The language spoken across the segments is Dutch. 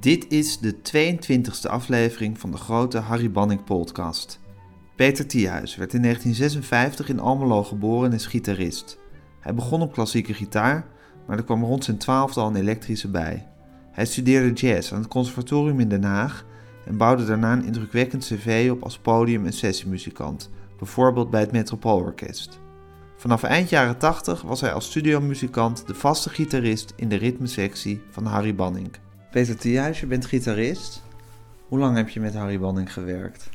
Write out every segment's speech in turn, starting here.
Dit is de 22e aflevering van de grote Harry Banning podcast. Peter Thiehuis werd in 1956 in Almelo geboren en is gitarist. Hij begon op klassieke gitaar, maar er kwam rond zijn twaalfde al een elektrische bij. Hij studeerde jazz aan het conservatorium in Den Haag en bouwde daarna een indrukwekkend cv op als podium- en sessiemuzikant, bijvoorbeeld bij het Metropoolorkest. Vanaf eind jaren 80 was hij als studiomuzikant de vaste gitarist in de ritmesectie van Harry Banning. Peter Thiehuis, je bent gitarist. Hoe lang heb je met Harry Banning gewerkt?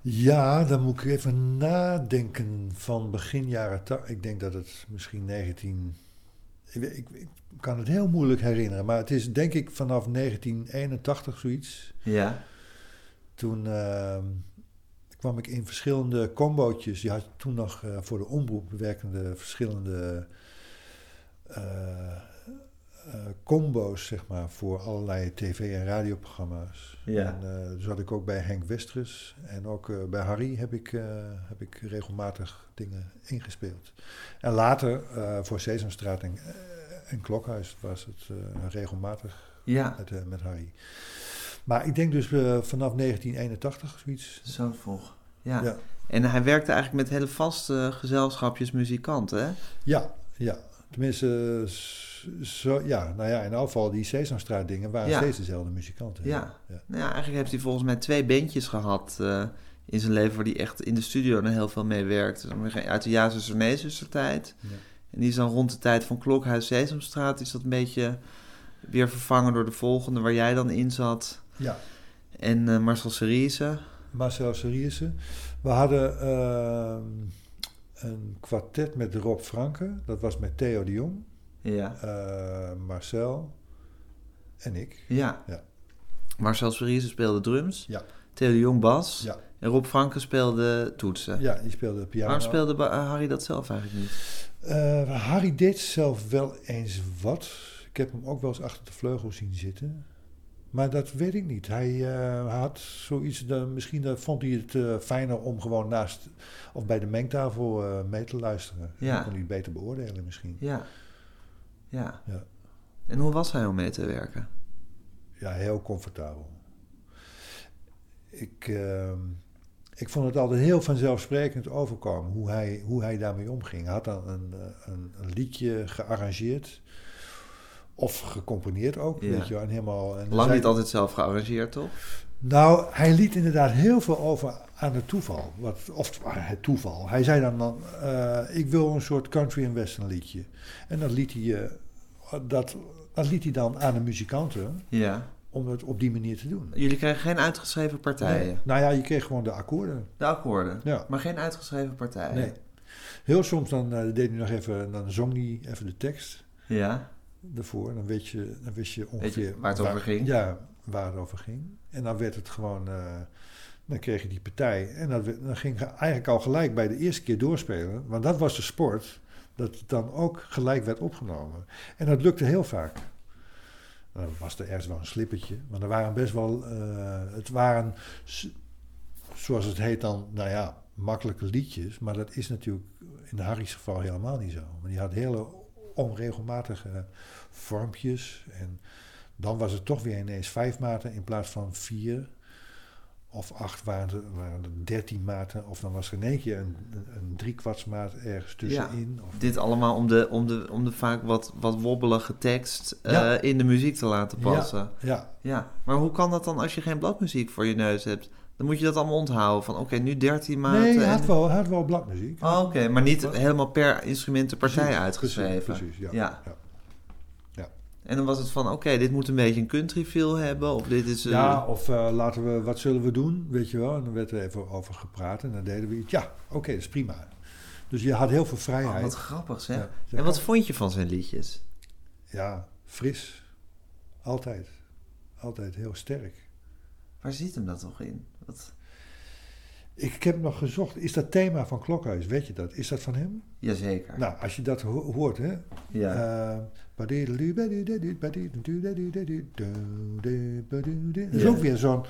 Ja, dan moet ik even nadenken van begin jaren 80. Ik denk dat het misschien 19... Ik, ik, ik, kan het heel moeilijk herinneren, maar het is denk ik vanaf 1981 zoiets. Ja. Toen uh, kwam ik in verschillende combootjes. Je had toen nog uh, voor de omroep werkende verschillende... Uh, uh, combo's, zeg maar, voor allerlei tv- en radioprogramma's. Ja. En uh, dus had ik ook bij Henk Westrus en ook uh, bij Harry heb ik, heb ik regelmatig dingen ingespeeld. En later voor Sesamstraat en, en Klokhuis was het regelmatig ja. met, met Harry. Maar ik denk dus vanaf 1981 zoiets. Zo vroeg. Ja. ja. En hij werkte eigenlijk met hele vaste gezelschapjes muzikanten, hè? Ja, ja. Tenminste, zo, ja, nou ja, in geval die Sesamstraat dingen waren Ja. steeds dezelfde muzikanten. Ja. Ja. Nou ja, eigenlijk heeft hij volgens mij twee bandjes gehad eh, in zijn leven... waar hij echt in de studio nog heel veel mee werkte. Zeg maar, Uit de Ja-zuster, nee-zuster tijd. Ja. En die is dan rond de tijd van Klokhuis Sesamstraat... is dat een beetje weer vervangen door de volgende waar jij dan in zat. ja. En eh, Marcel Cerise. Marcel Seriese. We hadden ehm, een kwartet met Rob Franke. Dat was met Theo de Jong, Ja. eh, Marcel en ik. Ja. Ja. Marcel Cerise speelde drums. Ja. Theo de Jong bas. Ja, En Rob Franke speelde toetsen. ja die speelde piano. Waarom speelde eh, Harry dat zelf eigenlijk niet? Eh, Harry deed zelf wel eens wat. Ik heb hem ook wel eens achter de vleugel zien zitten. Maar dat weet ik niet. Hij eh, had zoiets, misschien dat vond hij het eh, fijner om gewoon naast of bij de mengtafel eh, mee te luisteren. Ja. Dan kon hij het beter beoordelen misschien. Ja. Ja. Ja. En hoe was hij om mee te werken? Ja, heel comfortabel. Ik, ehm, ik vond het altijd heel vanzelfsprekend overkomen hoe hij, hoe hij daarmee omging. Hij had dan een, eh, een, een liedje gearrangeerd. Of gecomponeerd ook, Ja. weet je wel. En helemaal, en Lang niet altijd zelf gearrangeerd, toch? Nou, hij liet inderdaad heel veel over aan het toeval. Wat, of ah, het toeval. Hij zei dan, dan eh, ik wil een soort country en western liedje. En dat liet hij, eh, dat, dat liet hij dan aan de muzikanten Ja. om het op die manier te doen. Jullie kregen geen uitgeschreven partijen. Nee. Nou ja, je kreeg gewoon de akkoorden. De akkoorden. Ja. Maar geen uitgeschreven partijen. Nee. Heel soms dan eh, deed hij nog even, dan zong hij even de tekst Ja. Ervoor. Dan, weet je, dan wist je ongeveer je waar het over ging? Ja, waar het over ging. En dan werd het gewoon, eh, dan kreeg je die partij. En dat, dan ging je eigenlijk al gelijk bij de eerste keer doorspelen. Want dat was de sport, dat het dan ook gelijk werd opgenomen. En dat lukte heel vaak. Dan was er ergens wel een slippertje. Maar er waren best wel, eh, het waren, zoals het heet dan, nou ja, makkelijke liedjes. Maar dat is natuurlijk in de Harry's geval helemaal niet zo. Maar die had hele onregelmatige vormpjes. En dan was het toch weer ineens vijf maten in plaats van vier. Of acht waren er, waren er dertien maten. Of dan was er in één keer een, een, driekwartsmaat ergens tussenin. Of, Dit allemaal om de, om de, om de vaak wat, wat wobbelige tekst eh, Ja. in de muziek te laten passen. ja, Ja. Maar hoe kan dat dan als je geen bladmuziek voor je neus hebt? Dan moet je dat allemaal onthouden. Van oké, nu 13 maten. nee, hij en- had wel, hij had wel bladmuziek. Oh, oké, maar niet helemaal per instrument de partij uitgeschreven. Precies, precies ja. En dan was het van, oké, dit moet een beetje een country feel hebben. Of dit is... Ja, of eh, laten we, wat zullen we doen, weet je wel. En dan werd er even over gepraat en dan deden we iets. Ja, oké, dat is prima. Dus je had heel veel oh, vrijheid. wat grappig zeg. Ja. En wat vond je van zijn liedjes? Ja, fris. Altijd. Altijd heel sterk. Waar zit hem dat toch in? Wat... Ik heb nog gezocht, is dat thema van Klokhuis, weet je dat? Is dat van hem? Jazeker. Nou, als je dat ho- hoort, hè. ja. Eh, Dat is ook weer zo'n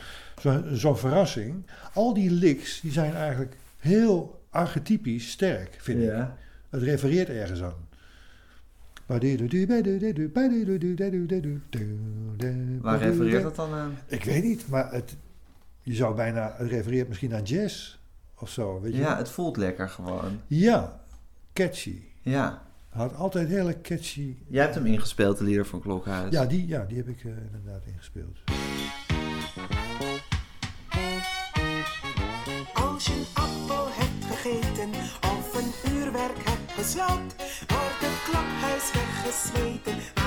zo'n verrassing. Al die licks die zijn eigenlijk heel archetypisch sterk, vind ik. ja. Het refereert ergens aan. Waar refereert dat dan aan? Ik weet niet, maar het, je zou bijna, het refereert misschien aan jazz of zo, weet je Ja, het voelt lekker gewoon. Ja, catchy. Ja. Had altijd hele catchy. Jij hebt hem ingespeeld, de lieder van Klokhuis. Ja, die, ja, die heb ik eh, inderdaad ingespeeld. Als je een appel hebt gegeten of een uurwerk hebt gesloopt, wordt het klokhuis weggesmeten,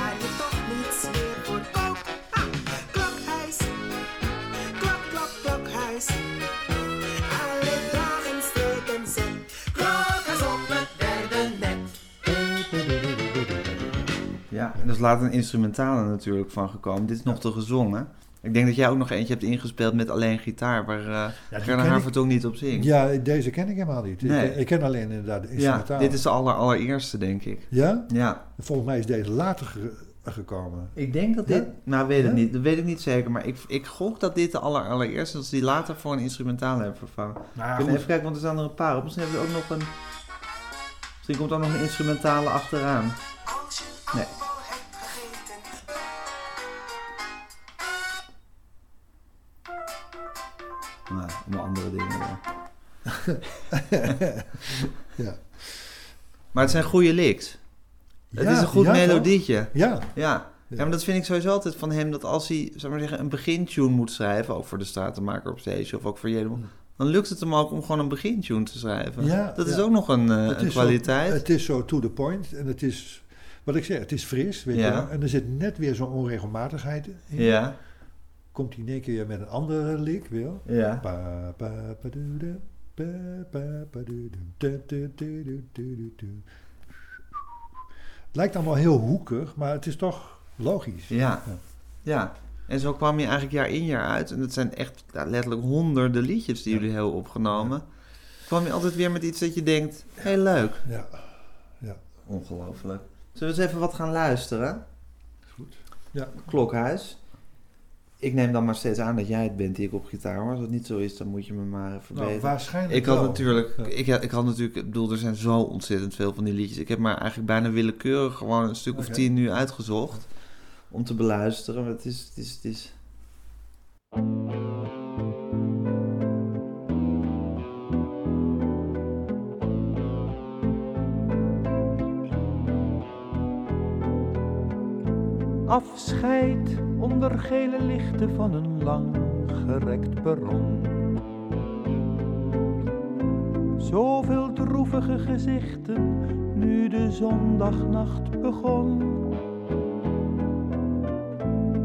Alle dagen ze op het derde net. Ja, en er is later een instrumentale natuurlijk van gekomen. Dit is nog te gezongen. Ik denk dat jij ook nog eentje hebt ingespeeld met alleen gitaar, waar uh, Gerda ken Havertong niet op zingt. Ja, deze ken ik helemaal niet. Nee. Ik, ik ken alleen inderdaad de Ja, instrumentaal. dit is de aller, allereerste, denk ik. Ja? Ja, Volgens mij is deze later ge- gekomen. ik denk dat Ja? dit... Nou, weet het Ja? niet. Dat weet ik niet zeker. Maar ik, ik gok dat dit de aller, allereerste is, dat ze die later voor een instrumentale hebben vervangen. Nou, Ik wil even kijken, want er staan er een paar op. Misschien hebben we ook nog een... Misschien komt er ook nog een instrumentale achteraan. Nee. Nou, allemaal andere dingen. ja. Maar het zijn goede licks. Het is een goed melodietje. Ja, Ja. ja, maar dat vind ik sowieso altijd van hem, dat als hij, zou maar zeggen, een begintune moet schrijven, ook voor de Stratenmaker op stage of ook voor Jedem, dan lukt het hem ook om gewoon een begintune te schrijven. Ja, dat is ja. ook nog een, eh, een zo, kwaliteit. het is zo to the point. En het is, wat ik zeg, het is fris. Weet Ja. je. En er zit net weer zo'n onregelmatigheid in. ja, Komt hij in één keer met een andere lik, wil. ja. Pa, pa, pa, Lijkt allemaal heel hoekig, maar het is toch logisch. Ja, ja. En zo kwam je eigenlijk jaar in jaar uit. En dat zijn echt letterlijk honderden liedjes die jullie hebben opgenomen. Kwam je altijd weer met iets dat je denkt, heel leuk. Ja. ja. Ongelooflijk. Zullen we eens even wat gaan luisteren? Goed. Ja. Klokhuis. Ik neem dan maar steeds aan dat jij het bent die ik op gitaar hoor. Als het niet zo is, dan moet je me maar Nou, verbeteren. waarschijnlijk ik had wel. natuurlijk, Ja. ik, ik had natuurlijk, ik bedoel, er zijn zo ontzettend veel van die liedjes. Ik heb maar eigenlijk bijna willekeurig gewoon een stuk of tien nu uitgezocht om te beluisteren. Maar het is, het is, het is. Afscheid onder gele lichten van een lang gerekt perron. Zoveel droevige gezichten nu de zondagnacht begon.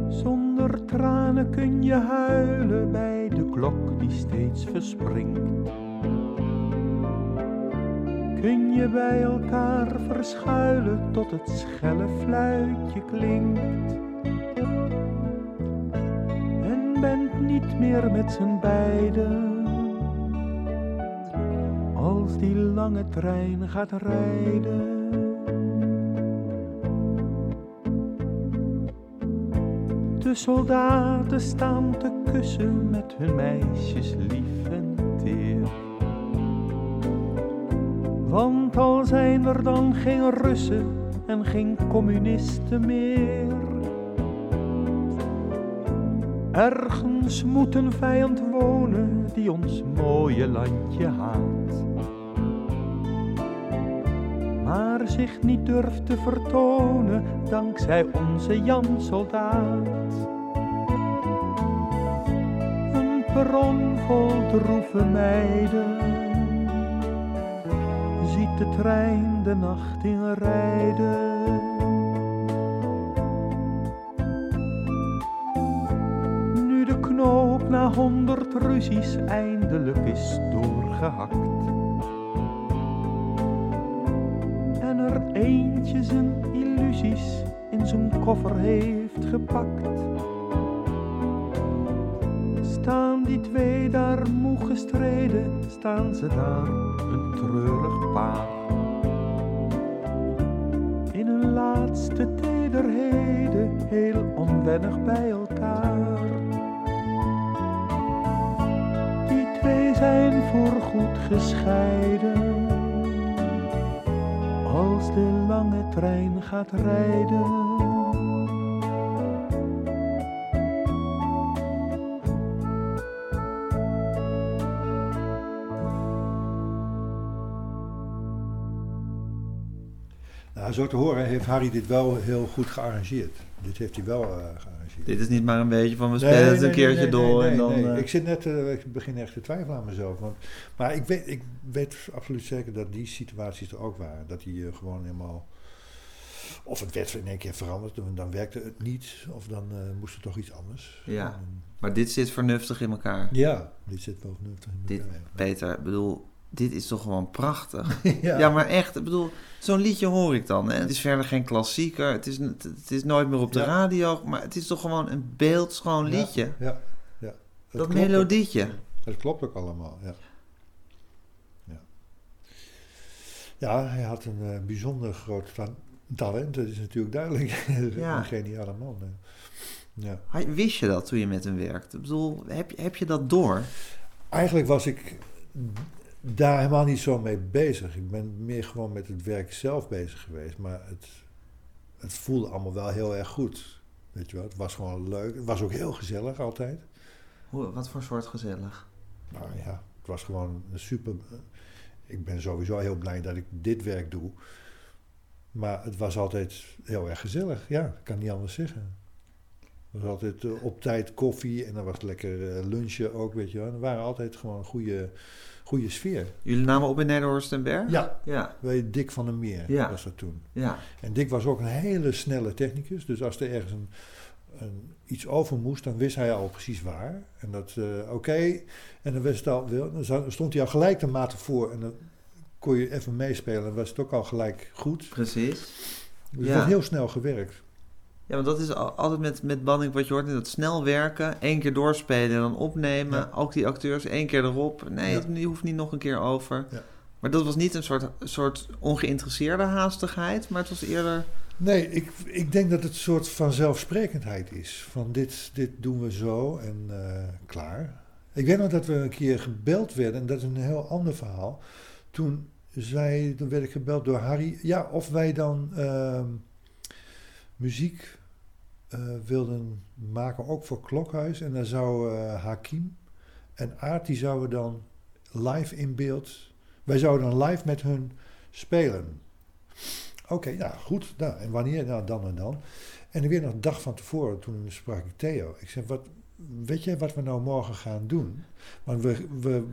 Zonder tranen kun je huilen bij de klok die steeds verspringt. Kun je bij elkaar verschuilen tot het schelle fluitje klinkt. Niet meer met z'n beiden. Als die lange trein gaat rijden. De soldaten staan te kussen met hun meisjes lief en teer. Want al zijn er dan geen Russen en geen communisten meer. Ergens moet een vijand wonen die ons mooie landje haat. Maar zich niet durft te vertonen dankzij onze Jan soldaat. Een perron vol droeve meiden ziet de trein de nacht in rijden. Na honderd ruzies eindelijk is doorgehakt. En er eentje zijn illusies in zijn koffer heeft gepakt. Staan die twee daar moe gestreden, staan ze daar een treurig paar. In hun laatste tederheden, heel onwennig bij elkaar. Zijn voorgoed gescheiden. Als de lange trein gaat rijden. Zo te horen heeft Harry dit wel heel goed gearrangeerd. Dit heeft hij wel eh, gearrangeerd. Dit is niet maar een beetje van we Nee, spelen het een keertje nee, door en dan... eh, Ik zit net, eh, ik begin echt te twijfelen aan mezelf. Want, maar ik weet, ik weet absoluut zeker dat die situaties er ook waren. Dat hij gewoon helemaal... Of het werd in één keer veranderd, dan- dan werkte het niet. Of dan moest er toch iets anders. Ja. En, Maar dit zit vernuftig in elkaar. ja, dit zit wel nuttig in Dit, elkaar. Peter, ik bedoel, dit is toch gewoon prachtig. ja. Ja, maar echt, ik bedoel, zo'n liedje hoor ik dan. Hè? Het is verder geen klassieker, het is, het is nooit meer op de Ja. radio, maar het is toch gewoon een beeldschoon liedje. Ja, ja. Dat ook. melodietje. Het klopt ook allemaal, ja. Ja, ja hij had een eh, bijzonder groot ta- talent, dat is natuurlijk duidelijk. Ja. een geniale man. hè. Ja. Wist je dat toen je met hem werkte? Ik bedoel, heb je dat door? Eigenlijk was ik daar helemaal niet zo mee bezig. Ik ben meer gewoon met het werk zelf bezig geweest. Maar het, het voelde allemaal wel heel erg goed. Weet je wel, het was gewoon leuk. Het was ook heel gezellig altijd. Hoe, wat voor soort gezellig? Nou ja, het was gewoon een super. Ik ben sowieso heel blij dat ik dit werk doe. Maar het was altijd heel erg gezellig. Ja, ik kan niet anders zeggen. Was altijd eh, op tijd koffie en dan was het lekker eh, lunchen ook, weet je wel. Er waren altijd gewoon een goede, goede sfeer. Jullie namen op in Nederhorst en Berg? Ja, Ja, je, Dick van der Meer Ja. was dat toen. ja. En Dick was ook een hele snelle technicus. Dus als er ergens een, een, iets over moest, dan wist hij al precies waar. En dat, eh, oké. En dan, wist het al, dan stond hij al gelijk de maten voor. En dan kon je even meespelen. En was het ook al gelijk goed. precies. Dus Ja. het werd heel snel gewerkt. Ja, want dat is al- altijd met, met banning wat je hoort. Dat snel werken, één keer doorspelen en dan opnemen. Ja. Ook die acteurs, één keer erop. Nee, Ja. je hoeft niet nog een keer over. Ja. Maar dat was niet een soort, soort ongeïnteresseerde haastigheid, maar het was eerder... Nee, ik, ik denk dat het een soort van zelfsprekendheid is. Van dit, dit doen we zo en eh, klaar. Ik weet nog dat we een keer gebeld werden, en dat is een heel ander verhaal. Toen, zei, toen werd ik gebeld door Harry, ja, of wij dan ehm, muziek wilden maken, ook voor Klokhuis. En dan zou eh, Hakim en Aart, die zouden dan live in beeld, wij zouden dan live met hun spelen. Oké, ja, goed. Nou, en wanneer? Nou, dan en dan. En weer nog een dag van tevoren, toen sprak ik Theo. Ik zei, wat, weet jij wat we nou morgen gaan doen? Want we, we,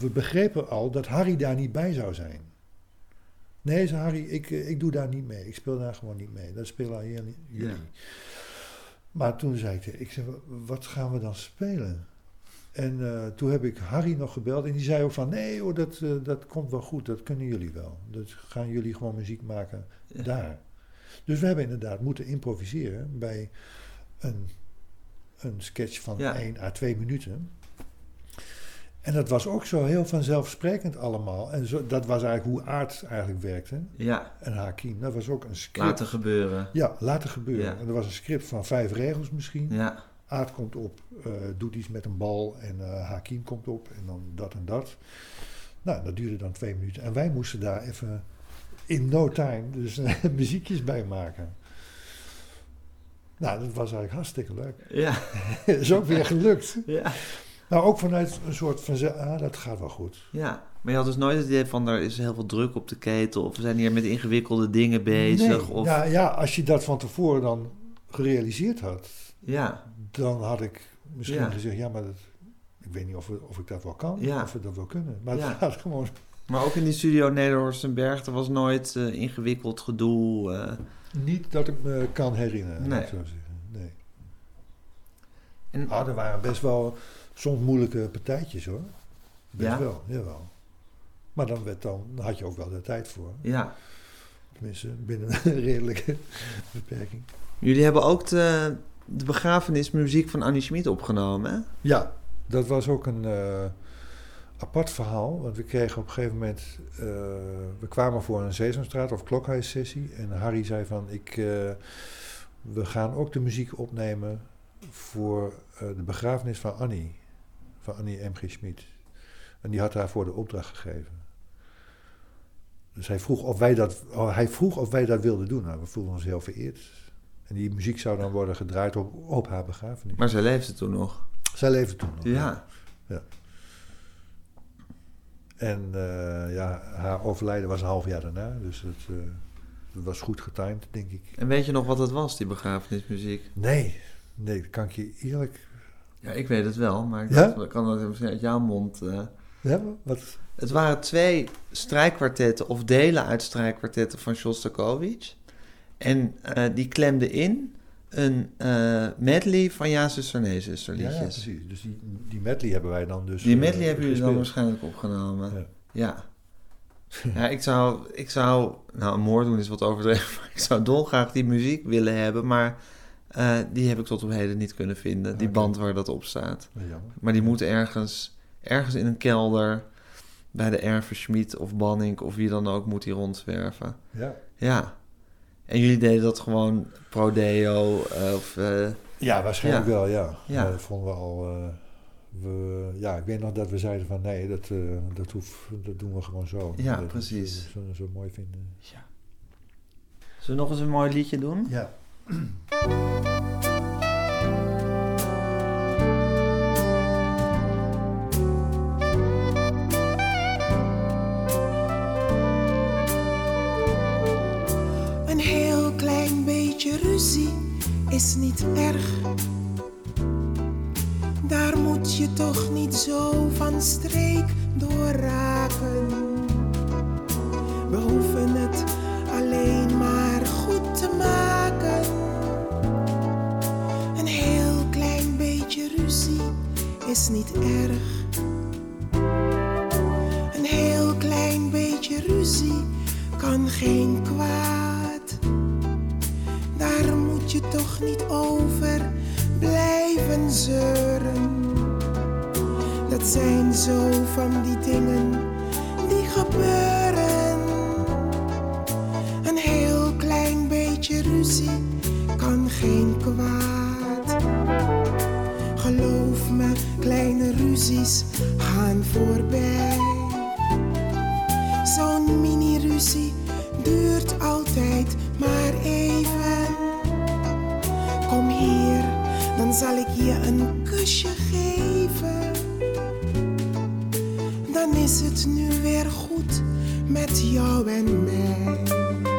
we, begrepen al dat Harry daar niet bij zou zijn. Nee, zei Harry, ik, eh, ik doe daar niet mee. Ik speel daar gewoon niet mee. Dat spelen jullie. jullie. Ja. Maar toen zei ik, ik zei, wat gaan we dan spelen? En eh, toen heb ik Harry nog gebeld en die zei ook van, nee hoor, dat, eh, dat komt wel goed, dat kunnen jullie wel. Dat gaan jullie gewoon muziek maken Ja. daar. Dus we hebben inderdaad moeten improviseren bij een, een sketch van Ja. 1 à 2 minuten. En dat was ook zo heel vanzelfsprekend allemaal. En zo, dat was eigenlijk hoe Aard eigenlijk werkte. Ja, En Hakim, dat was ook een script. laten gebeuren. Ja, laten gebeuren. Ja. En er was een script van vijf regels misschien. Ja, Aard komt op, eh, doet iets met een bal en eh Hakim komt op en dan dat en dat. Nou, dat duurde dan twee minuten. En wij moesten daar even in no time dus eh, muziekjes bij maken. Nou, dat was eigenlijk hartstikke leuk. ja, is ook weer gelukt. ja. Nou, ook vanuit een soort van, ah, dat gaat wel goed. Ja, maar je had dus nooit het idee van er is heel veel druk op de ketel of we zijn hier met ingewikkelde dingen bezig. Nee, of, nou ja, als je dat van tevoren dan gerealiseerd had, ja, dan had ik misschien Ja. gezegd, ja, maar dat, ik weet niet of, we, of ik dat wel kan, Ja. of we dat wel kunnen. Maar Ja. het gaat gewoon maar ook in die studio Nederhorst en Berg, er was nooit eh, ingewikkeld gedoe. eh. niet dat ik me kan herinneren, Nee. nee. ik zo zeggen. Nee. en, Ah, er waren best wel soms moeilijke partijtjes hoor. Best Ja? wel, jawel. Maar dan, werd dan, dan had je ook wel de tijd voor. ja. Tenminste, binnen een redelijke beperking. Jullie hebben ook de, de begrafenismuziek van Annie Schmid opgenomen, hè? Ja, dat was ook een eh, apart verhaal. Want we kregen op een gegeven moment... eh, we kwamen voor een Sesamstraat of klokhuissessie. En Harry zei van... Ik, eh, we gaan ook de muziek opnemen voor de begrafenis van Annie. Van Annie M.G. Schmid. En die had daarvoor de opdracht gegeven. Dus hij vroeg of wij dat, oh, hij vroeg of wij dat wilden doen. Nou, we voelden ons heel vereerd. En die muziek zou dan worden gedraaid op, op haar begrafenis. Maar zij leefde toen nog. Zij leefde toen nog. Ja. En eh, ja, haar overlijden was een half jaar daarna. Dus het, eh, het was goed getimed, denk ik. En weet je nog wat het was, die begrafenismuziek? Nee, nee, dat kan ik je eerlijk... Ja, ik weet het wel, maar ik Ja? kan dat misschien uit jouw mond... eh. Ja, wat? Het waren twee strijkkwartetten of delen uit strijkkwartetten van Shostakovich. En eh, die klemden in een eh, medley van Ja, zuster, nee, zuster Ja, ja, liedjes. precies. Dus die, die medley hebben wij dan dus die medley hebben jullie dan waarschijnlijk opgenomen. Ja. Ja. Ja, ik zou, ik zou, nou een moord doen is wat overdreven, maar ik zou dolgraag die muziek willen hebben, maar eh, die heb ik tot op heden niet kunnen vinden, die band waar dat op staat. Jammer. Maar die moet ergens, ergens in een kelder, bij de Erve Schmid of Banning of wie dan ook, moet die rondzwerven. Ja. Ja. En jullie deden dat gewoon pro deo eh, of... eh, ja, waarschijnlijk Ja. wel, ja. Ja. Maar dat vonden we al... we, ja, ik weet nog dat we zeiden van nee, dat, dat, hoeft, dat doen we gewoon zo. Ja, Dat- precies. Dat zullen we zo mooi vinden. ja. Zullen we nog eens een mooi liedje doen? Ja. Een heel klein beetje ruzie is niet erg. Daar moet je toch niet zo van streek door raken. We hoeven het is niet erg. Een heel klein beetje ruzie kan geen kwaad. Daar moet je toch niet over blijven zeuren. Dat zijn zo van die dingen die gebeuren. Een heel klein beetje ruzie kan geen kwaad. Ruzies gaan voorbij. Zo'n mini-ruzie duurt altijd maar even. Kom hier, dan zal ik je een kusje geven. Dan is het nu weer goed met jou en mij.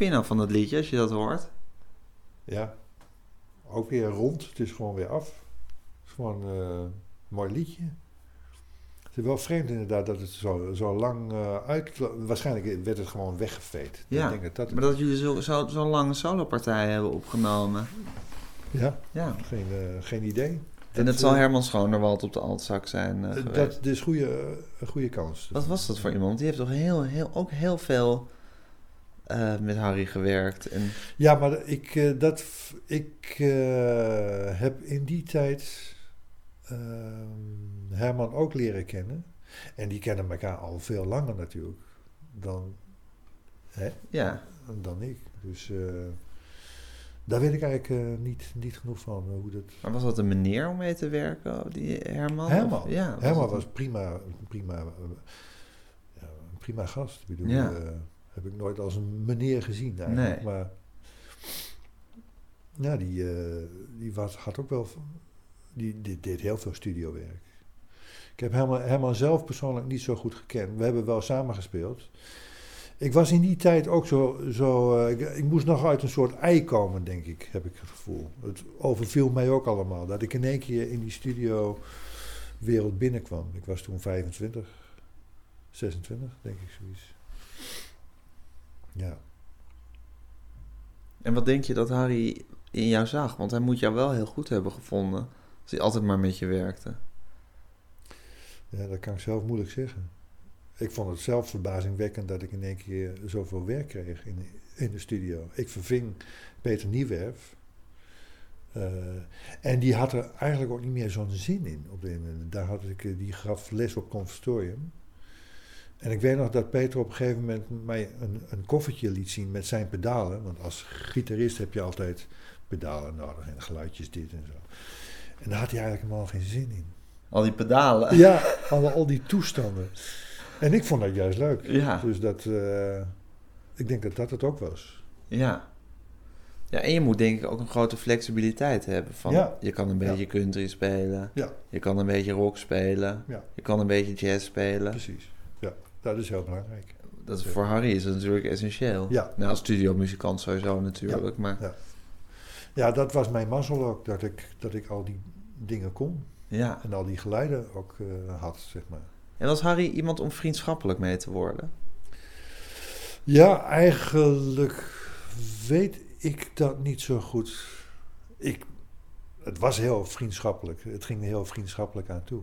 Vind je nou van dat liedje als je dat hoort? Ja, ook weer rond. Het is gewoon weer af. Het is gewoon eh, een mooi liedje. Het is wel vreemd inderdaad dat het zo, zo lang eh, uit... Waarschijnlijk werd het gewoon weggeveed. Ja, Ik denk dat dat... Maar dat jullie zo'n zo, zo lange solopartij hebben opgenomen. Ja, Ja. geen, eh, geen idee. En dat eh, zal Herman Schonerwald op de altzak zijn eh, eh, geweest. Dat is goede, een goede kans. Wat was dat voor iemand? Die heeft toch heel, heel, ook heel veel eh, met Harry gewerkt. En, Ja, maar ik, eh, dat, ik eh, heb in die tijd ehm, Herman ook leren kennen. En die kennen elkaar al veel langer natuurlijk dan, hè, ja, dan ik. Dus daar weet ik eigenlijk niet, niet genoeg van. hoe dat... maar was dat een manier om mee te werken, die Herman? Herman, Of- ja, Herman het- was prima, prima, prima gast. Ik bedoel, Ja. Heb ik nooit als een meneer gezien eigenlijk. Nee. Maar ja, die, eh, die was, had ook wel, die, die deed heel veel studiowerk. Ik heb Herman, Herman zelf persoonlijk niet zo goed gekend. We hebben wel samen gespeeld. Ik was in die tijd ook zo, zo eh, ik, ik moest nog uit een soort ei komen, denk ik, heb ik het gevoel. Het overviel mij ook allemaal, dat ik in één keer in die studio wereld binnenkwam. Ik was toen 25, 26, denk ik zoiets. Ja. En wat denk je dat Harry in jou zag? Want hij moet jou wel heel goed hebben gevonden. Als hij altijd maar met je werkte. ja, dat kan ik zelf moeilijk zeggen. Ik vond het zelf verbazingwekkend dat ik in één keer zoveel werk kreeg in, in de studio. Ik verving Peter Niewerf. Eh, en die had er eigenlijk ook niet meer zo'n zin in. Op de, daar had ik, eh, die gaf les op conservatorium. En ik weet nog dat Peter op een gegeven moment mij een, een koffertje liet zien met zijn pedalen. Want als gitarist heb je altijd pedalen nodig en geluidjes dit en zo. En daar had hij eigenlijk helemaal geen zin in. Al die pedalen. Ja, alle, al die toestanden. En ik vond dat juist leuk. Ja. Dus dat, eh, ik denk dat dat het ook was. Ja. Ja, en je moet denk ik ook een grote flexibiliteit hebben. Van, Ja. Je kan een Ja. beetje country spelen. Ja. Je kan een beetje rock spelen. Ja. Je kan een beetje jazz spelen. Precies. Ja, dat is heel belangrijk. Dat voor Harry is het natuurlijk essentieel. Ja. Nou, als studiomuzikant sowieso natuurlijk. Maar Ja. Ja, dat was mijn mazzel ook, dat ik, dat ik al die dingen kon. ja. En al die geluiden ook eh, had, zeg maar. En was Harry iemand om vriendschappelijk mee te worden? Ja, eigenlijk weet ik dat niet zo goed. Ik, het was heel vriendschappelijk. Het ging heel vriendschappelijk aan toe.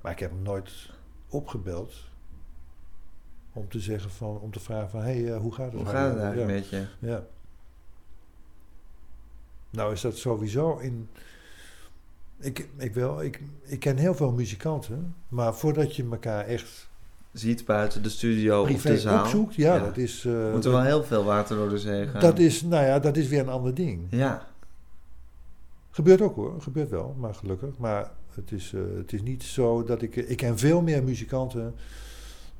Maar ik heb hem nooit opgebeld om te zeggen van, om te vragen van, hé, hey, hoe gaat het? Hoe gaat het eigenlijk ja. met je? Ja. Nou is dat sowieso in... Ik, ik, wel, ik, ik ken heel veel muzikanten, maar voordat je elkaar echt Ziet buiten de studio of de zaal. opzoekt, ja, Ja. dat is... eh, Moet er wel heel veel water door de zee gaan. dat is, nou ja, dat is weer een ander ding. Ja, Gebeurt ook hoor, gebeurt wel, maar gelukkig. Maar het is, eh, het is niet zo dat ik... Ik ken veel meer muzikanten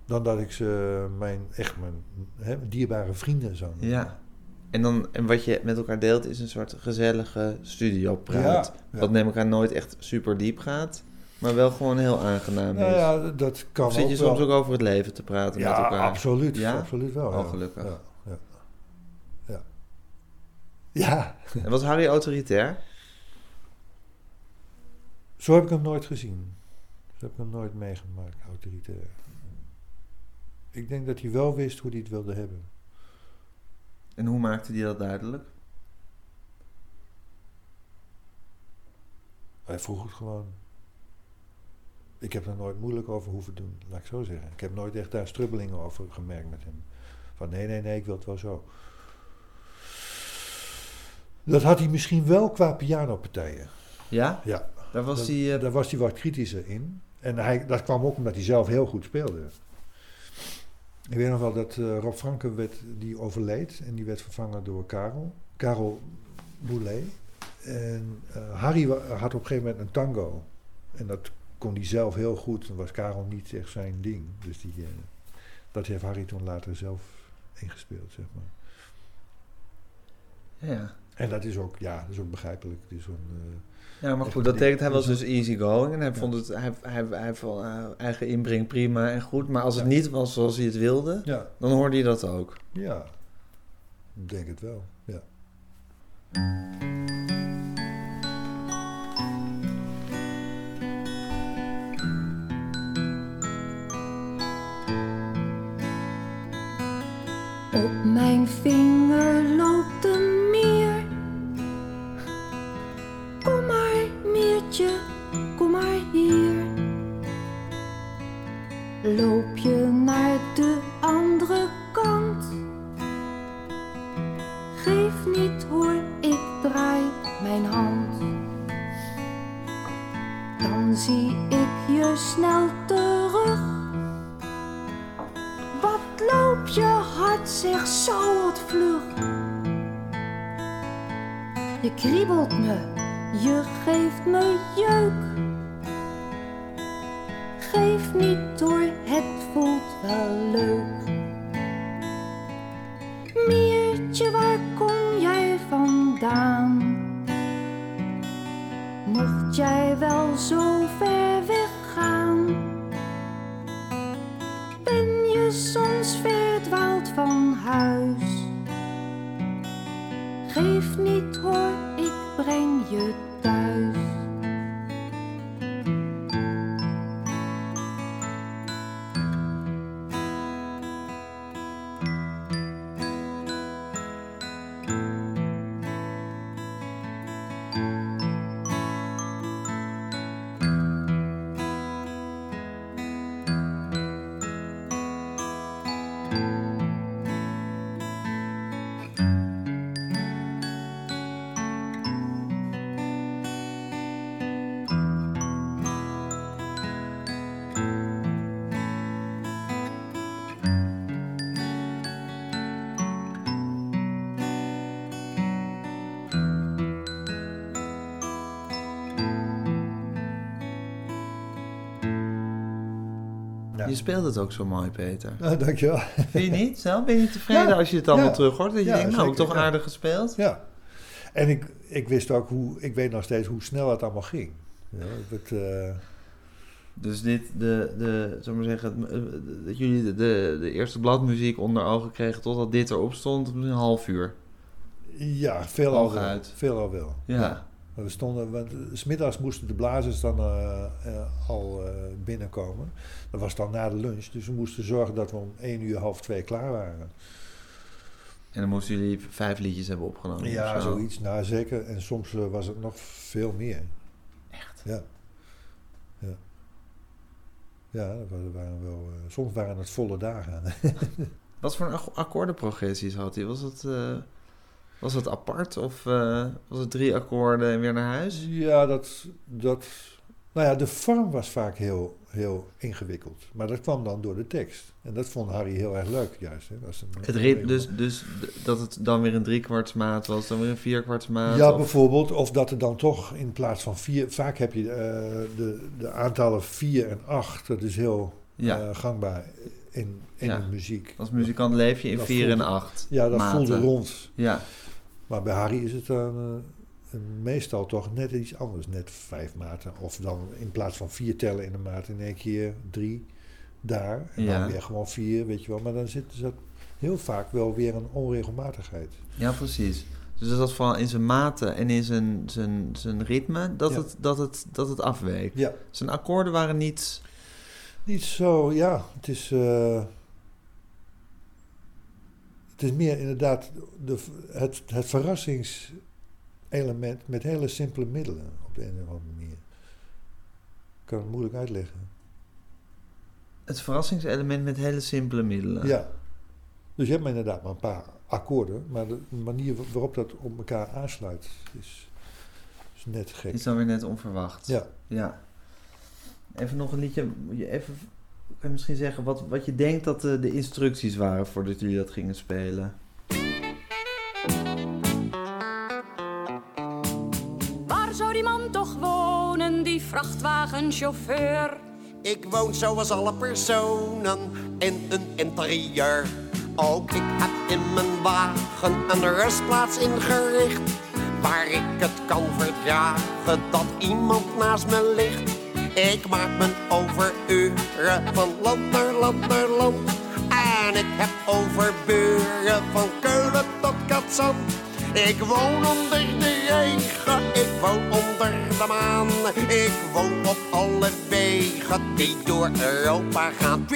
dan dat ik ze mijn, echt mijn hè, dierbare vrienden zou noemen. ja. En, dan, en wat je met elkaar deelt is een soort gezellige studiopraat. Ja. Wat neem elkaar nooit echt super diep gaat, maar wel gewoon heel aangenaam Nou is. ja, dat kan of zit ook je wel. soms ook over het leven te praten ja, met elkaar? absoluut. Ja? Absoluut wel. Oh, ja. gelukkig. Ja, ja, ja. Ja, En was Harry autoritair? zo heb ik hem nooit gezien. Zo heb ik hem nooit meegemaakt, autoritair. Ik denk dat hij wel wist hoe hij het wilde hebben. En hoe maakte hij dat duidelijk? Hij vroeg het gewoon. Ik heb er nooit moeilijk over hoeven doen, laat ik zo zeggen. Ik heb nooit echt daar strubbelingen over gemerkt met hem. Van nee, nee, nee, ik wil het wel zo. Dat had hij misschien wel qua pianopartijen. Ja? Ja, Daar was hij... eh, daar was hij wat kritischer in. En hij, dat kwam ook omdat hij zelf heel goed speelde. Ik weet nog wel dat eh, Rob Franke werd, die overleed en die werd vervangen door Karel. Karel Boulet. En eh, Harry had op een gegeven moment een tango. En dat kon hij zelf heel goed. En was Karel niet echt zijn ding. Dus die, eh, dat heeft Harry toen later zelf ingespeeld, zeg maar. ja. En dat is ook, ja, dat is ook begrijpelijk. Het is eh, Ja, maar goed, dat betekent hij was dus easygoing en hij Ja. vond het, hij, hij, hij heeft wel eh, eigen inbreng prima en goed, maar als het Ja. niet was zoals hij het wilde, ja, dan hoorde je dat ook. ja. Ik denk het wel, ja. Op mijn vinger Je speelt het ook zo mooi, Peter. Ah, dankjewel. Vind je niet? Zelf ben je tevreden Ja, als je het allemaal ja. terug hoort? Dat je Ja, denkt, nou, zeker, toch aardig gespeeld? Ja. En ik, ik wist ook hoe, ik weet nog steeds hoe snel het allemaal ging. Ja, het, eh, Dus dit, de, de, ik maar zeggen, eh, dat jullie de, de, de eerste bladmuziek onder ogen kregen totdat dit erop stond, een half uur. ja, veel al wel. Veel al wel. Ja. Maar We stonden, want eh, 's middags moesten de blazers dan eh, eh, al binnenkomen. Dat was dan na de lunch, dus we moesten zorgen dat we om 1 uur, half twee klaar waren. En dan moesten jullie vijf liedjes hebben opgenomen. Ja, zo. zoiets. Nou, zeker. En soms was het nog veel meer. Echt? Ja. Ja. Ja, dat waren, waren wel... soms waren het volle dagen. Wat voor akkoordenprogressies had hij? Was het, eh, was het apart of eh, was het drie akkoorden en weer naar huis? ja, dat, dat... Nou ja, de vorm was vaak heel, heel ingewikkeld. Maar dat kwam dan door de tekst. En dat vond Harry heel erg leuk, juist. Hè. Dat was een- Het ritme, dus, dus dat het dan weer een driekwartsmaat was, dan weer een vierkwartsmaat. Ja, of- bijvoorbeeld. Of dat er dan toch in plaats van vier... Vaak heb je eh, de, de aantallen vier en acht. Dat is heel Ja. eh, gangbaar in, in Ja. de muziek. Als muzikant leef je in Dat vier en voelde- acht. Ja, dat maten. voelde rond. Ja, Maar bij Harry is het dan eh, meestal toch net iets anders. Net vijf maten. Of dan in plaats van vier tellen in een maat in één keer drie daar. En Ja. dan weer gewoon vier, weet je wel. Maar dan zit er heel vaak wel weer een onregelmatigheid. ja, precies. Dus dat vooral in zijn maten en in zijn, zijn, zijn ritme dat, Ja. het, dat, het, dat het afweek. Ja, Zijn akkoorden waren niet... niet zo, ja. Het is... eh, is meer inderdaad de, het, het verrassingselement met hele simpele middelen op de een of andere manier. Ik kan het moeilijk uitleggen. Het verrassingselement met hele simpele middelen. Ja. Dus je hebt maar inderdaad maar een paar akkoorden, maar de manier waarop dat op elkaar aansluit is, is net gek. Is dan weer net onverwacht. Ja. Ja. Even nog een liedje. je Even, je misschien zeggen wat, wat je denkt dat de, de instructies waren voordat jullie dat gingen spelen? Waar zou die man toch wonen, die vrachtwagenchauffeur? Ik woon zoals alle personen in een interieur. Ook ik heb in mijn wagen een rustplaats ingericht. Waar ik het kan verdragen dat iemand naast me ligt. Ik maak mijn overuren van land naar land naar land. En ik heb overburen van Keulen tot zand. Ik woon onder de regen, ik woon onder de maan. Ik woon op alle wegen die door Europa gaan.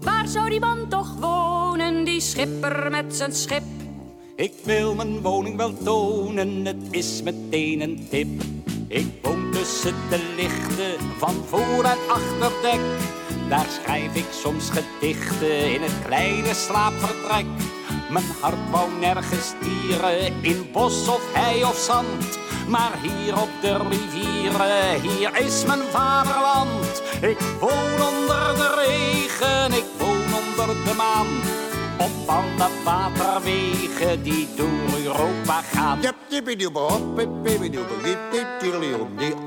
Waar zou die man toch wonen, die schipper met zijn schip? Ik wil mijn woning wel tonen, het is meteen een tip. Ik woon tussen de lichten van voor- en achterdek. Daar schrijf ik soms gedichten in het kleine slaapvertrek. Mijn hart wou nergens stieren, in bos of hei of zand. Maar hier op de rivieren, hier is mijn vaderland. Ik woon onder de regen, ik woon onder de maan. Op alle waterwegen die door Europa gaan.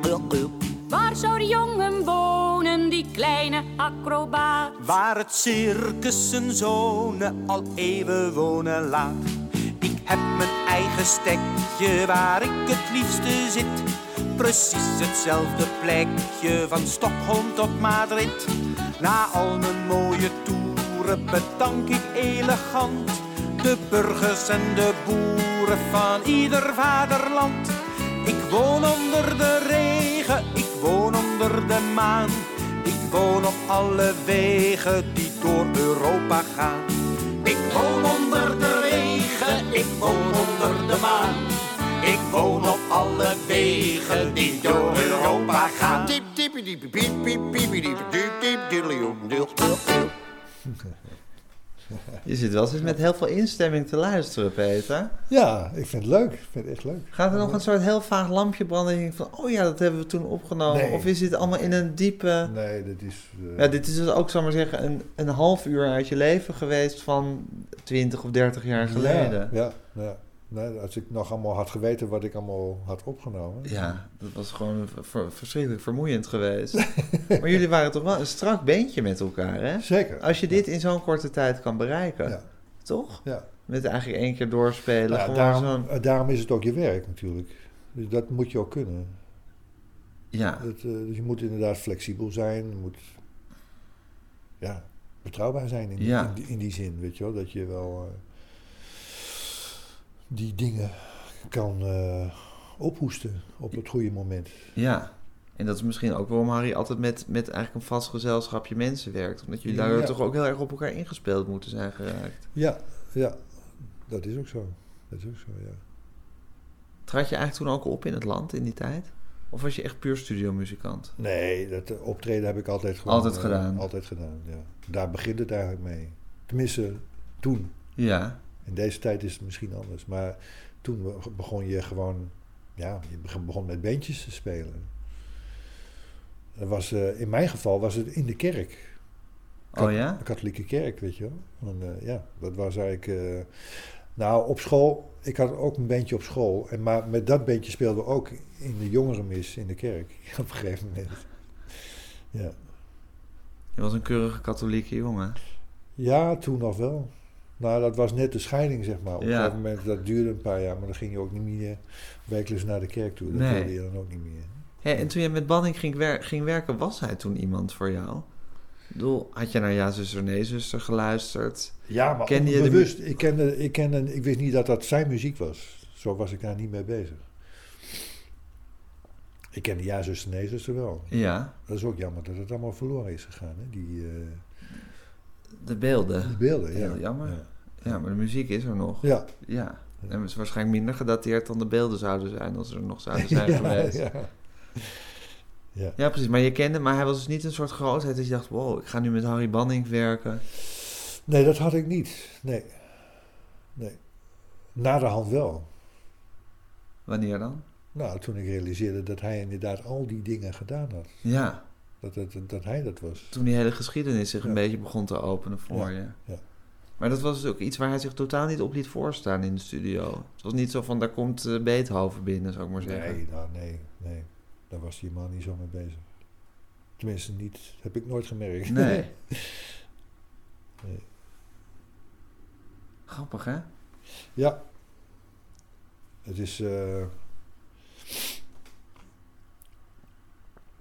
Doe, doe. Waar zou die jongen wonen, die kleine acrobaat? Waar het circussen zonen al eeuwen wonen laat. Ik heb mijn eigen stekje waar ik het liefste zit. Precies hetzelfde plekje van Stockholm tot Madrid. Na al mijn mooie toeren bedank ik elegant. De burgers en de boeren van ieder vaderland. Ik woon onder de regen, ik woon onder de maan. Ik woon op alle wegen die door Europa gaan. Ik woon onder de regen, ik woon onder de maan. Ik woon op alle wegen die door Europa gaan. Je zit wel eens met heel veel instemming te luisteren, Peter. Ja, ik vind het leuk. Ik vind het echt leuk. Gaat er nog een soort heel vaag lampje branden en je denkt van, oh ja, dat hebben we toen opgenomen? Nee. Of is dit allemaal in een diepe... Nee, dat is... eh, Ja, dit is dus ook, zal maar zeggen, een, een half uur uit je leven geweest van 20 of 30 jaar geleden. Ja, ja, ja. Nee, als ik nog allemaal had geweten wat ik allemaal had opgenomen. Ja, dat was gewoon ver- verschrikkelijk vermoeiend geweest. maar jullie waren toch wel een strak beentje met elkaar, hè? Zeker. Als je dit in zo'n korte tijd kan bereiken, Ja. toch? Ja. Met eigenlijk één keer doorspelen, Ja, daarom, eh, daarom is het ook je werk natuurlijk. Dus dat moet je ook kunnen. Ja, Dat, eh, dus je moet inderdaad flexibel zijn. Je moet ja, betrouwbaar zijn in, Ja. in, die, in die zin. Weet je wel? Dat je wel eh, die dingen kan eh, ophoesten op het goede moment. ja. En dat is misschien ook waarom Harry altijd met, met eigenlijk een vast gezelschapje mensen werkt. Omdat jullie daardoor Ja. toch ook heel erg op elkaar ingespeeld moeten zijn geraakt. Ja, ja, dat is ook zo. Dat is ook zo, ja. Trad je eigenlijk toen ook op in het land in die tijd? Of was je echt puur studiomuzikant? Nee, dat optreden heb ik altijd gewoon... Altijd eh, gedaan. altijd gedaan, ja. Daar begint het eigenlijk mee. Tenminste, toen. Ja, In deze tijd is het misschien anders. Maar toen begon je gewoon... Ja, je begon- begon met bandjes te spelen. Dat was, eh, in mijn geval was het in de kerk. oh ja? De katholieke kerk, weet je wel. En, eh, ja, dat was eigenlijk... eh, nou, op school... Ik had ook een bandje op school. En, maar met dat bandje speelden we ook in de jongerenmis in de kerk. Op een gegeven moment. Ja. Je was een keurige katholieke jongen. Ja, toen nog wel. Nou, dat was net de scheiding, zeg maar. Op een Ja. gegeven moment, dat duurde een paar jaar, maar dan ging je ook niet meer wekelijks naar de kerk toe. Dat Nee. wilde je dan ook niet meer. En toen je met Banning ging, wer- ging werken, was hij toen iemand voor jou? Ik bedoel, had je naar Ja, zuster, nee, zuster geluisterd? Ja, maar Kende je de bewust. Ik, kende, ik, kende, ik wist niet dat dat zijn muziek was. Zo was ik daar niet mee bezig. Ik kende Ja, zuster, nee, zuster wel. Ja, Dat is ook jammer dat het allemaal verloren is gegaan, hè? Die, eh, de beelden. die beelden. Ja. Heel jammer. Ja. Ja, maar de muziek is er nog. Ja. Ja. En het is waarschijnlijk minder gedateerd dan de beelden zouden zijn als ze er nog zouden zijn ja, geweest. ja. Ja. Ja. precies. Maar je kende, maar hij was dus niet een soort grootheid dat je dacht, wow, ik ga nu met Harry Banning werken. Nee, dat had ik niet. Nee. Nee. Na de hand wel. Wanneer dan? Nou, toen ik realiseerde dat hij inderdaad al die dingen gedaan had. Ja, Dat, het, dat hij dat was. toen die hele geschiedenis zich een beetje begon te openen voor Ja, je. ja. Maar dat was dus ook iets waar hij zich totaal niet op liet voorstaan in de studio. Het was niet zo van, daar komt eh, Beethoven binnen, zou ik maar zeggen. Nee, nou, nee, nee. Daar was die man niet zo mee bezig. Tenminste, niet. Heb ik nooit gemerkt. Nee. Nee. Grappig, hè? Ja. Het is... eh,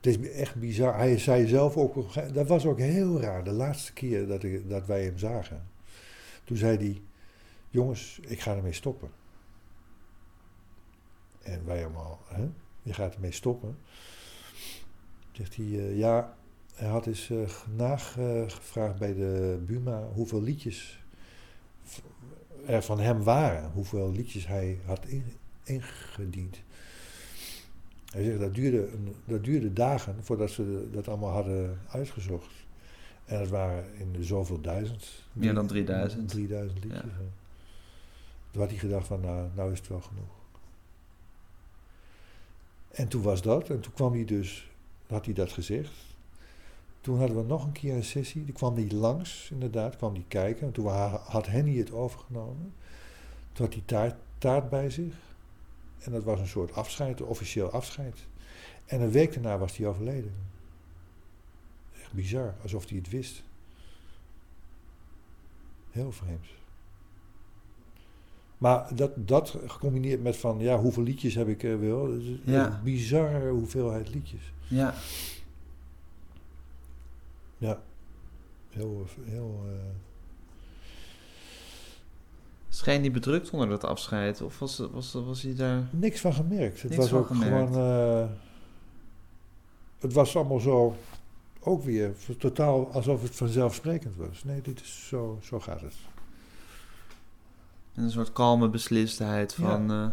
het is echt bizar. Hij zei zelf ook... Dat was ook heel raar. De laatste keer dat, ik, dat wij hem zagen. Toen zei hij, jongens, ik ga ermee stoppen. En wij allemaal, hè? je gaat ermee stoppen. Zegt hij, eh, ja, hij had eens eh, nagevraagd bij de Buma hoeveel liedjes er van hem waren. Hoeveel liedjes hij had in- ingediend. Hij zegt, dat duurde, dat duurde dagen voordat ze dat allemaal hadden uitgezocht. En het waren in de zoveel duizend. Meer dan 3000. 3000 liedjes. Ja. Toen had hij gedacht van, nou, nou is het wel genoeg. En toen was dat. En toen kwam hij dus, had hij dat gezegd. Toen hadden we nog een keer een sessie. Toen kwam hij langs, inderdaad, kwam hij kijken. En toen ha- had Henny het overgenomen. Toen had hij taart, taart bij zich. En dat was een soort afscheid, een officieel afscheid. En een week daarna was hij overleden. Echt bizar, alsof hij het wist. Heel vreemd. Maar dat, dat gecombineerd met van, ja, hoeveel liedjes heb ik er wel. Dat is Ja. bizarre hoeveelheid liedjes. Ja. Ja. Heel, heel... eh, Scheen hij bedrukt onder dat afscheid? Of was, was, was hij daar... niks van gemerkt. Het Niks was ook gemerkt. gewoon... eh, het was allemaal zo... Ook weer totaal alsof het vanzelfsprekend was. Nee, dit is zo, zo gaat het. Een soort kalme beslistheid Ja. van... eh,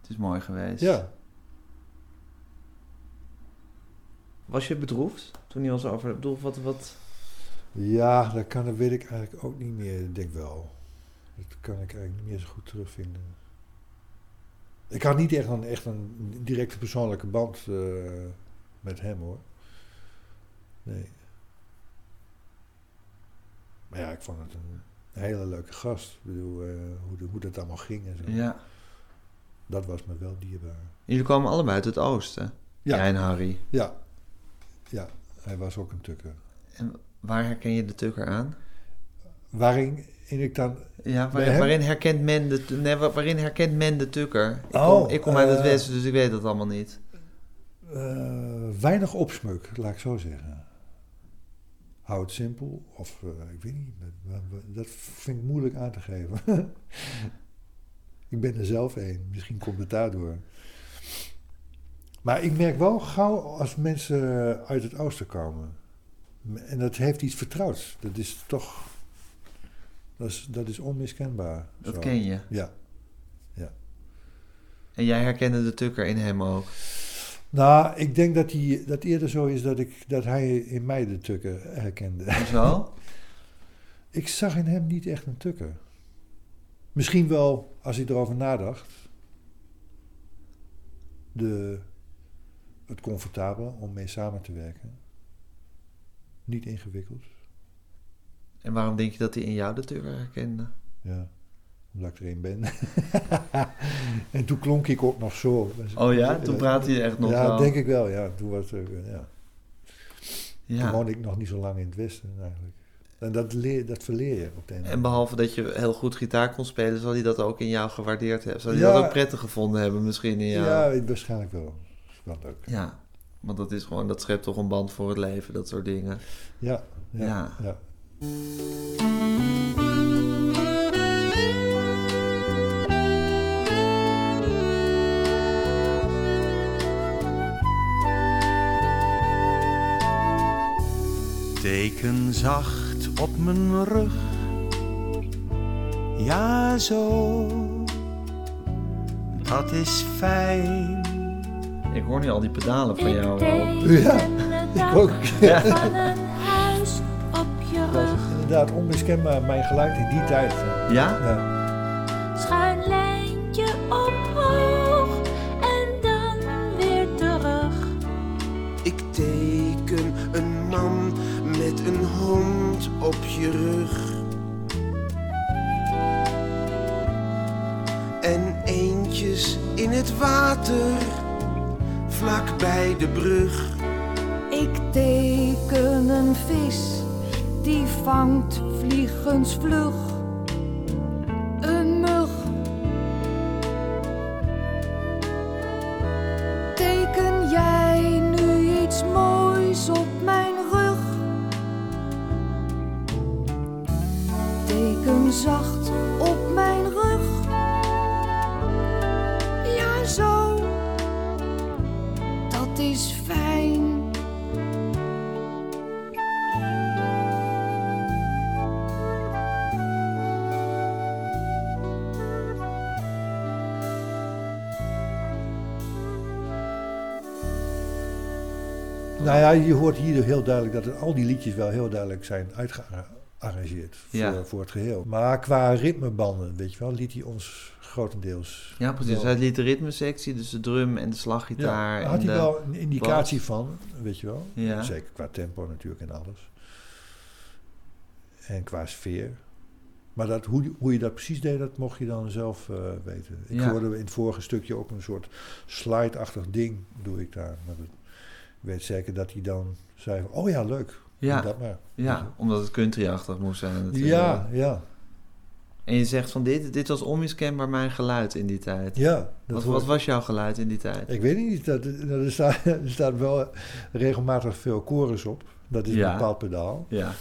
het is mooi geweest. Ja. Was je bedroefd toen hij was over... Ik bedoel, wat... wat Ja, dat, kan, dat weet ik eigenlijk ook niet meer. Ik denk wel. Dat kan ik eigenlijk niet meer zo goed terugvinden. Ik had niet echt een, echt een directe persoonlijke band eh, met hem hoor. Nee. Maar ja, ik vond het een hele leuke gast. Ik bedoel, eh, hoe, de- hoe dat allemaal ging en zo. ja. Dat was me wel dierbaar. Jullie komen allebei uit het oosten. Ja. Jij en Harry. Ja. Ja, hij was ook een tukker. En waar herken je de tukker aan? Waarin ik dan... Ja, waarin, herkent men de, nee, waarin herkent men de tukker? Ik Oh, kom, ik kom uit het eh, westen, dus ik weet dat allemaal niet. Eh, weinig opsmuk, laat ik zo zeggen. Hou het simpel, of eh, ik weet niet, dat vind ik moeilijk aan te geven. ik ben er zelf een, misschien komt het daardoor. Maar ik merk wel gauw als mensen uit het oosten komen. En dat heeft iets vertrouwds. Dat is toch, dat is, dat is onmiskenbaar. Dat Zo. ken je. Ja. En jij herkende de tukker in hem ook. Nou, ik denk dat hij dat eerder zo is dat, ik, dat hij in mij de tukker herkende. Zo? Ik zag in hem niet echt een tukker. Misschien wel, als hij erover nadacht, de, het comfortabele om mee samen te werken. Niet ingewikkeld, En waarom denk je dat hij in jou de tukker herkende? ja, omdat ik er een ben. en toen klonk ik ook nog zo. Oh ja? Toen praatte je echt nog Ja, wel. denk ik wel, ja. Toen, was ook, ja. toen Ja. woonde ik nog niet zo lang in het Westen eigenlijk. En dat, leer, dat verleer je op de En behalve dat je heel goed gitaar kon spelen, zal hij dat ook in jou gewaardeerd hebben. Zal hij Ja. dat ook prettig gevonden hebben misschien in jou? Ja, waarschijnlijk wel. Dat leuk. Ja, want dat is gewoon, dat schept toch een band voor het leven, dat soort dingen. Ja, ja, Ja. ja. Teken zacht op mijn rug. Ja, zo. Dat is fijn. Ik hoor nu al die pedalen van jou. Ja, ik ook. Ja. Inderdaad onmiskenbaar mijn geluid in die tijd. Ja? Ja. Schuin lijntje omhoog en dan weer terug. Ik teken een man met een hond op je rug. En eentjes in het water, vlak bij de brug. Vangt vliegensvlug. Nou ja, je hoort hier heel duidelijk dat al die liedjes wel heel duidelijk zijn uitgearrangeerd voor, Ja. voor het geheel. Maar qua ritmebanden, weet je wel, liet hij ons grotendeels. Ja, precies. wel- Hij liet de ritmesectie, dus de drum en de slaggitaar. daar en had hij de- wel een indicatie van, weet je wel. Ja. Zeker qua tempo natuurlijk en alles. En qua sfeer. Maar dat, hoe, hoe je dat precies deed, dat mocht je dan zelf eh, weten. Ik Ja. hoorde in het vorige stukje ook een soort slide-achtig ding doe ik daar. Maar dat, weet zeker dat hij dan zei, oh ja, leuk. Ja. Dat maar. Ja, omdat het country-achtig moest zijn natuurlijk. Ja, ja. En je zegt van dit, dit was onmiskenbaar mijn geluid in die tijd. Ja, Wat, wat was jouw geluid in die tijd? Ik weet niet, dat, er, staat, er staat wel regelmatig veel chorus op. Dat is Ja. een bepaald pedaal. Ja.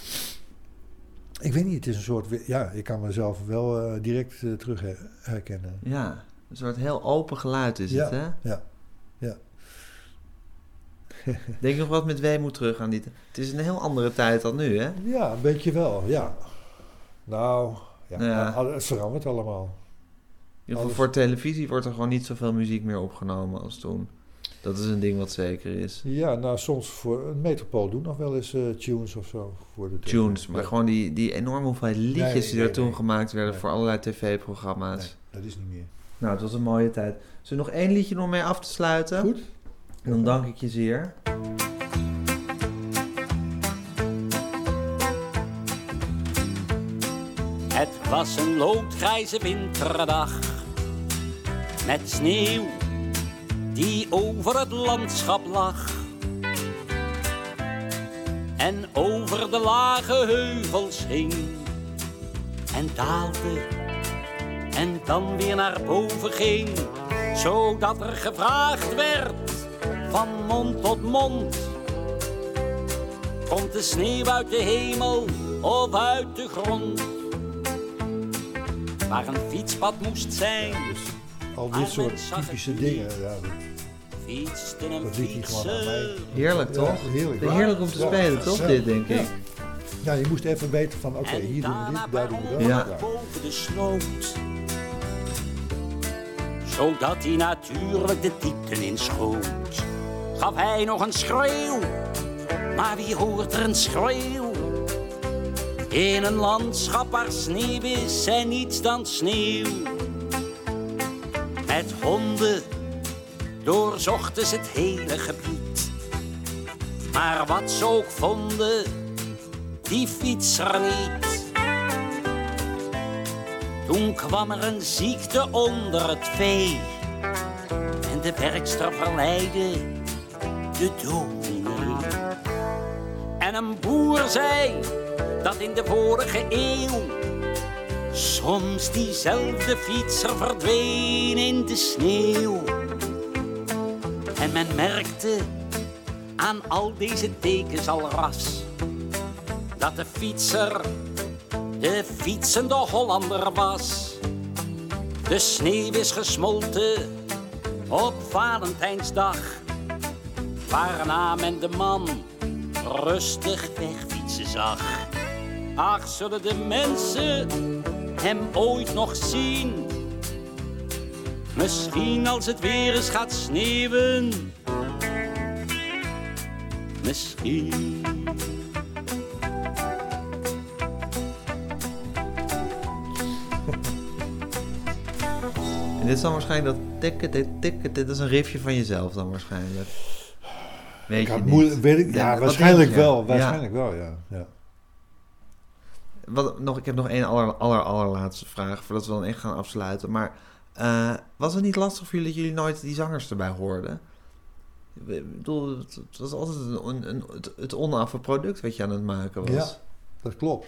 Ik weet niet, het is een soort... Ja, ik kan mezelf wel eh, direct eh, terug her- herkennen. Ja, een soort heel open geluid is ja, het, hè? Ja. Denk nog wat met weemoed terug aan die tijd. Het is een heel andere tijd dan nu, hè? Ja, een beetje wel, ja. Nou, ja, Ja. het verandert allemaal. Alles- voor televisie wordt er gewoon niet zoveel muziek meer opgenomen als toen. Dat is een ding wat zeker is. Ja, nou soms voor een metropool doen nog wel eens eh, tunes of zo. Voor de Tunes, maar Ja. gewoon die, die enorme hoeveelheid liedjes Nee, die nee, er toen gemaakt werden voor allerlei tv-programma's. Dat is niet meer. Nou, het was een mooie tijd. Zullen we nog één liedje nog mee af te sluiten? Goed. Dan dank ik je zeer. Het was een loodgrijze winterdag met sneeuw die over het landschap lag. En over de lage heuvels hing en daalde en dan weer naar boven ging, zodat er gevraagd werd van mond tot mond. Komt de sneeuw uit de hemel of uit de grond? Waar een fietspad moest zijn, Dus al dit soort typische dingen, ja, dat, fietste een dat liet hij gewoon aan mij. Heerlijk, toch? Ja, heerlijk. Heerlijk om te Ja. spelen, toch? Ja. Dit, denk ik. Ja, je moest even weten van, oké, hier doen we dit, daar doen we dat. Ja. Boven de sloot. Zodat hij natuurlijk de diepten inschoot. Gaf hij nog een schreeuw, maar wie hoort er een schreeuw? In een landschap waar sneeuw is en niets dan sneeuw. Met honden doorzochten ze het hele gebied. Maar wat ze ook vonden, die fietser niet. Toen kwam er een ziekte onder het vee. En de werkster verleidde de dominee. En een boer zei dat in de vorige eeuw soms diezelfde fietser verdween in de sneeuw. En men merkte aan al deze tekens al ras dat de fietser de fietsende Hollander was. De sneeuw is gesmolten op Valentijnsdag, waarna men de man rustig wegfietsen zag. Ach, zullen de mensen hem ooit nog zien? Misschien als het weer eens gaat sneeuwen. Misschien. En dit is dan waarschijnlijk dat tikken, tikken, dit is een riffje van jezelf dan waarschijnlijk. Weet Ik je niet. weet ik, Ja, waarschijnlijk wel. Waarschijnlijk wel, ja. ja. Wat, nog, ik heb nog één aller, aller, allerlaatste vraag, voordat we dan echt gaan afsluiten. Maar eh, was het niet lastig voor jullie dat jullie nooit die zangers erbij hoorden? Ik bedoel, het, het was altijd een, een, een- het, het onaffe product wat je aan het maken was. Ja, dat klopt.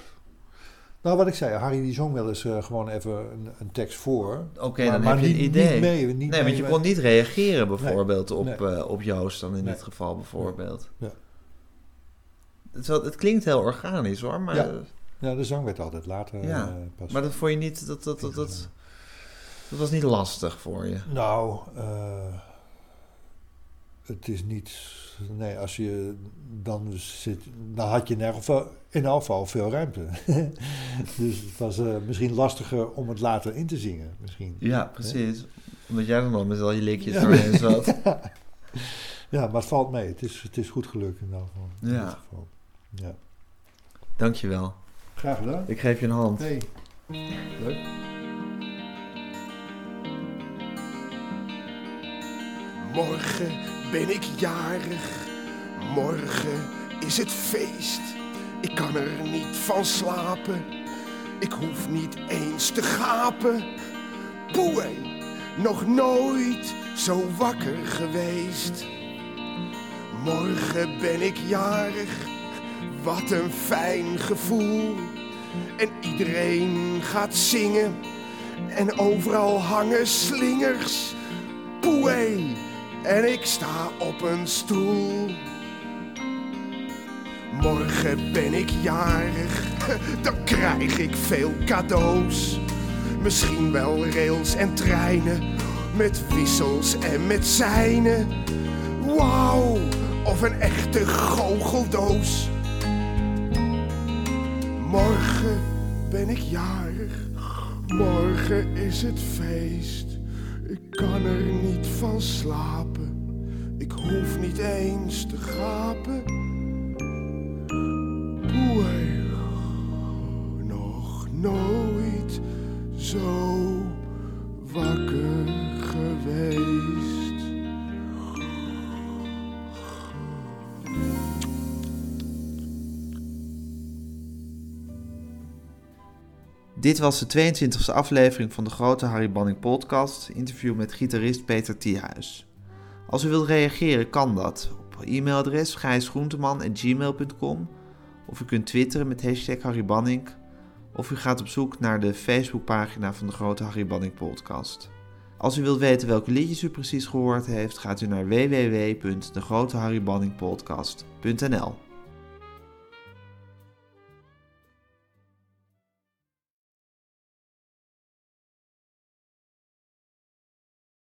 Nou, wat ik zei, Harry die zong wel eens eh, gewoon even een, een tekst voor. Oké, dan maar heb je een idee. niet mee, niet nee, mee want je kon niet reageren bijvoorbeeld op, nee. eh, op Joost dan in Nee. dit geval bijvoorbeeld. Ja. Het, het klinkt heel organisch hoor, maar Ja. Ja, de zang werd altijd later Ja, eh, pas. Maar dat vond je niet, dat, dat, dat, dat, dat was niet lastig voor je. Nou, eh, het is niet. Nee, als je dan zit, dan had je in elk geval, in elk geval veel ruimte. dus het was eh, misschien lastiger om het later in te zingen. Misschien. Ja, precies. Omdat jij dan al met al je likjes Ja. doorheen zat. ja, maar het valt mee. Het is, het is goed gelukt in elk geval. Ja. dit geval. ja. Dankjewel. Graag gedaan. Ik geef je een hand. Hey. Leuk. Morgen ben ik jarig, morgen is het feest. Ik kan er niet van slapen, ik hoef niet eens te gapen. Poeh, nog nooit zo wakker geweest. Morgen ben ik jarig, wat een fijn gevoel. En iedereen gaat zingen en overal hangen slingers. En ik sta op een stoel. Morgen ben ik jarig, dan krijg ik veel cadeaus. Misschien wel rails en treinen, met wissels en met seinen. Wauw, of een echte goocheldoos. Morgen ben ik jarig, morgen is het feest. Kan er niet van slapen, ik hoef niet eens te gapen. Poeh, nog nooit zo Dit was de 22e aflevering van de grote Harry Banning podcast, interview met gitarist Peter Thiehuis. Als u wilt reageren kan dat op e-mailadres gijsgroenteman.gmail.com of u kunt twitteren met hashtag Harry Banning of u gaat op zoek naar de Facebookpagina van de grote Harry Banning podcast. Als u wilt weten welke liedjes u precies gehoord heeft, gaat u naar www.degroteharrybanningpodcast.nl